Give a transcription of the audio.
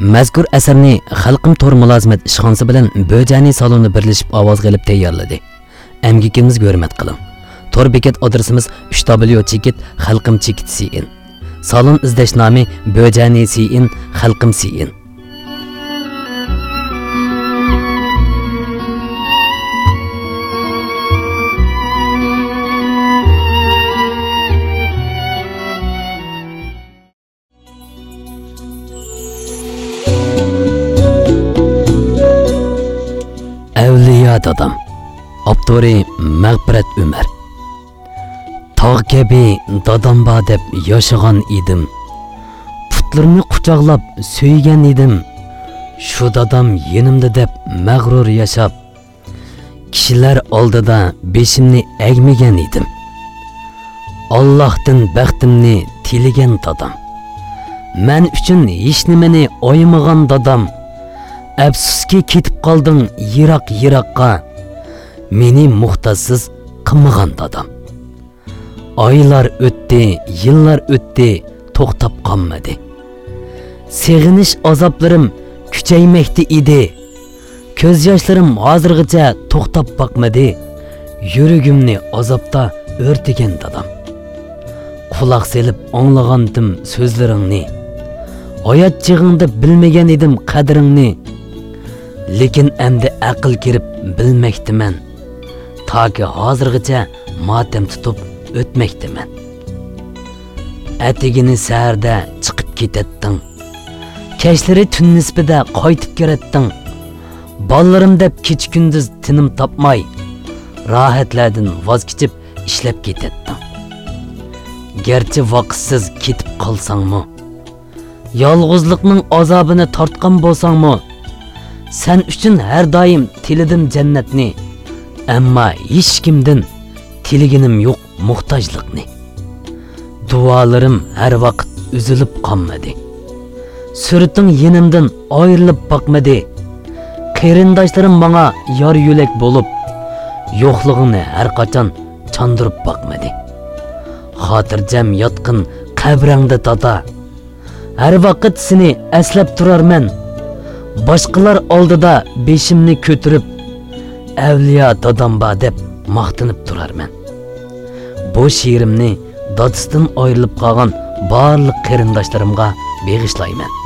mazkur asarni xalqim to'r mulozimat ishxonasi bilan bojani saloni birlashib ovoz qilib tayyorladi. Amgikimiz hurmat qiling to'r bekat adresimiz 3w chekit xalqim chekit sin salon izlash nomi bojani sin xalqim sin avliyo odam. Avtori mag'firat umar. Tog' kabi dadam bor deb yashagan edim. Putlarni quchoqlab so'ygan edim. Shu dadam yenimda deb mag'rur yashab kishilar oldida beshimni egmagan edim. Allohdan baxtimni tilagan dadam. Man uchun hech nimani o'ymagan dadam afsuski ketib qolding yiroq yiroqqa. Meni muhtojsiz qilmagan dadam. Oylar o'tdi yillar o'tdi to'xtab qolmadi. Seg'inish azoblarim kuchaymoqda edi. Ko'z yoshlarim hozirgacha to'xtab boqmadi. Yuragimni azobda o'rtagan dadam. Quloq selib anglagandim so'zlaringni. Hayot chig'ingda bilmagan edim qadringni. Lekin endi aql kirib bilmakdiman toki hozirgacha motam tutib o'tmakdiman atigini saharda chiqib ketatding kechlari tun nisbida qaytib keratding bolalarim deb kech kunduz tinim topmay rohatlardan voz kechib ishlab ketatding garchi vaqtsiz ketib qolsangmi? Yolg'izlikning azobini tortgan bo'lsangmi? сән үшін әр дайым теледім жәннәтіне әмма ешкімдің тілегенім жоқ мұқтаждық не дуаларым әр вақыт үзіліп қалмады Сүріттің енімдің айырылып бақмады қарындаштарым маңа яр-юлек болып жоқлығыны әрқашан чандырып бақмады хатыржәм ятқын қабіріңді тата әр уақыт сені әсләп тұрармен boshqalar oldida beshimni ko'tirib avliyo dadamba deb maqtinib turarman. Bu she'rimni dodisidan ayrilib qolgan barliq qarindoshlarimga beg'ishlayman.